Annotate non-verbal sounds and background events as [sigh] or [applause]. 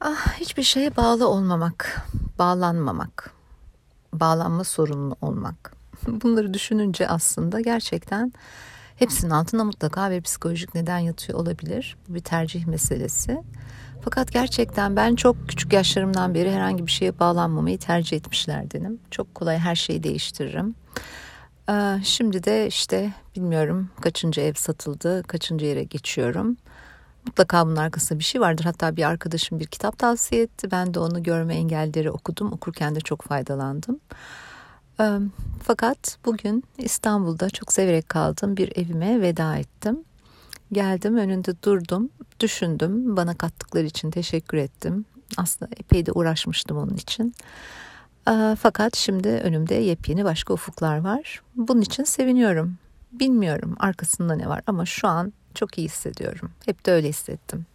Ah, hiçbir şeye bağlı olmamak, bağlanmamak, bağlanma sorunlu olmak. [laughs] Bunları düşününce aslında gerçekten hepsinin altında mutlaka bir psikolojik neden yatıyor olabilir. Bu bir tercih meselesi. Fakat gerçekten ben çok küçük yaşlarımdan beri herhangi bir şeye bağlanmamayı tercih etmişlerdenim. Çok kolay her şeyi değiştiririm. Ee, şimdi de işte bilmiyorum kaçıncı ev satıldı, kaçıncı yere geçiyorum. Mutlaka bunun arkasında bir şey vardır. Hatta bir arkadaşım bir kitap tavsiye etti. Ben de onu görme engelleri okudum. Okurken de çok faydalandım. Fakat bugün İstanbul'da çok severek kaldığım bir evime veda ettim. Geldim önünde durdum, düşündüm. Bana kattıkları için teşekkür ettim. Aslında epey de uğraşmıştım onun için. Fakat şimdi önümde yepyeni başka ufuklar var. Bunun için seviniyorum. Bilmiyorum arkasında ne var ama şu an çok iyi hissediyorum. Hep de öyle hissettim.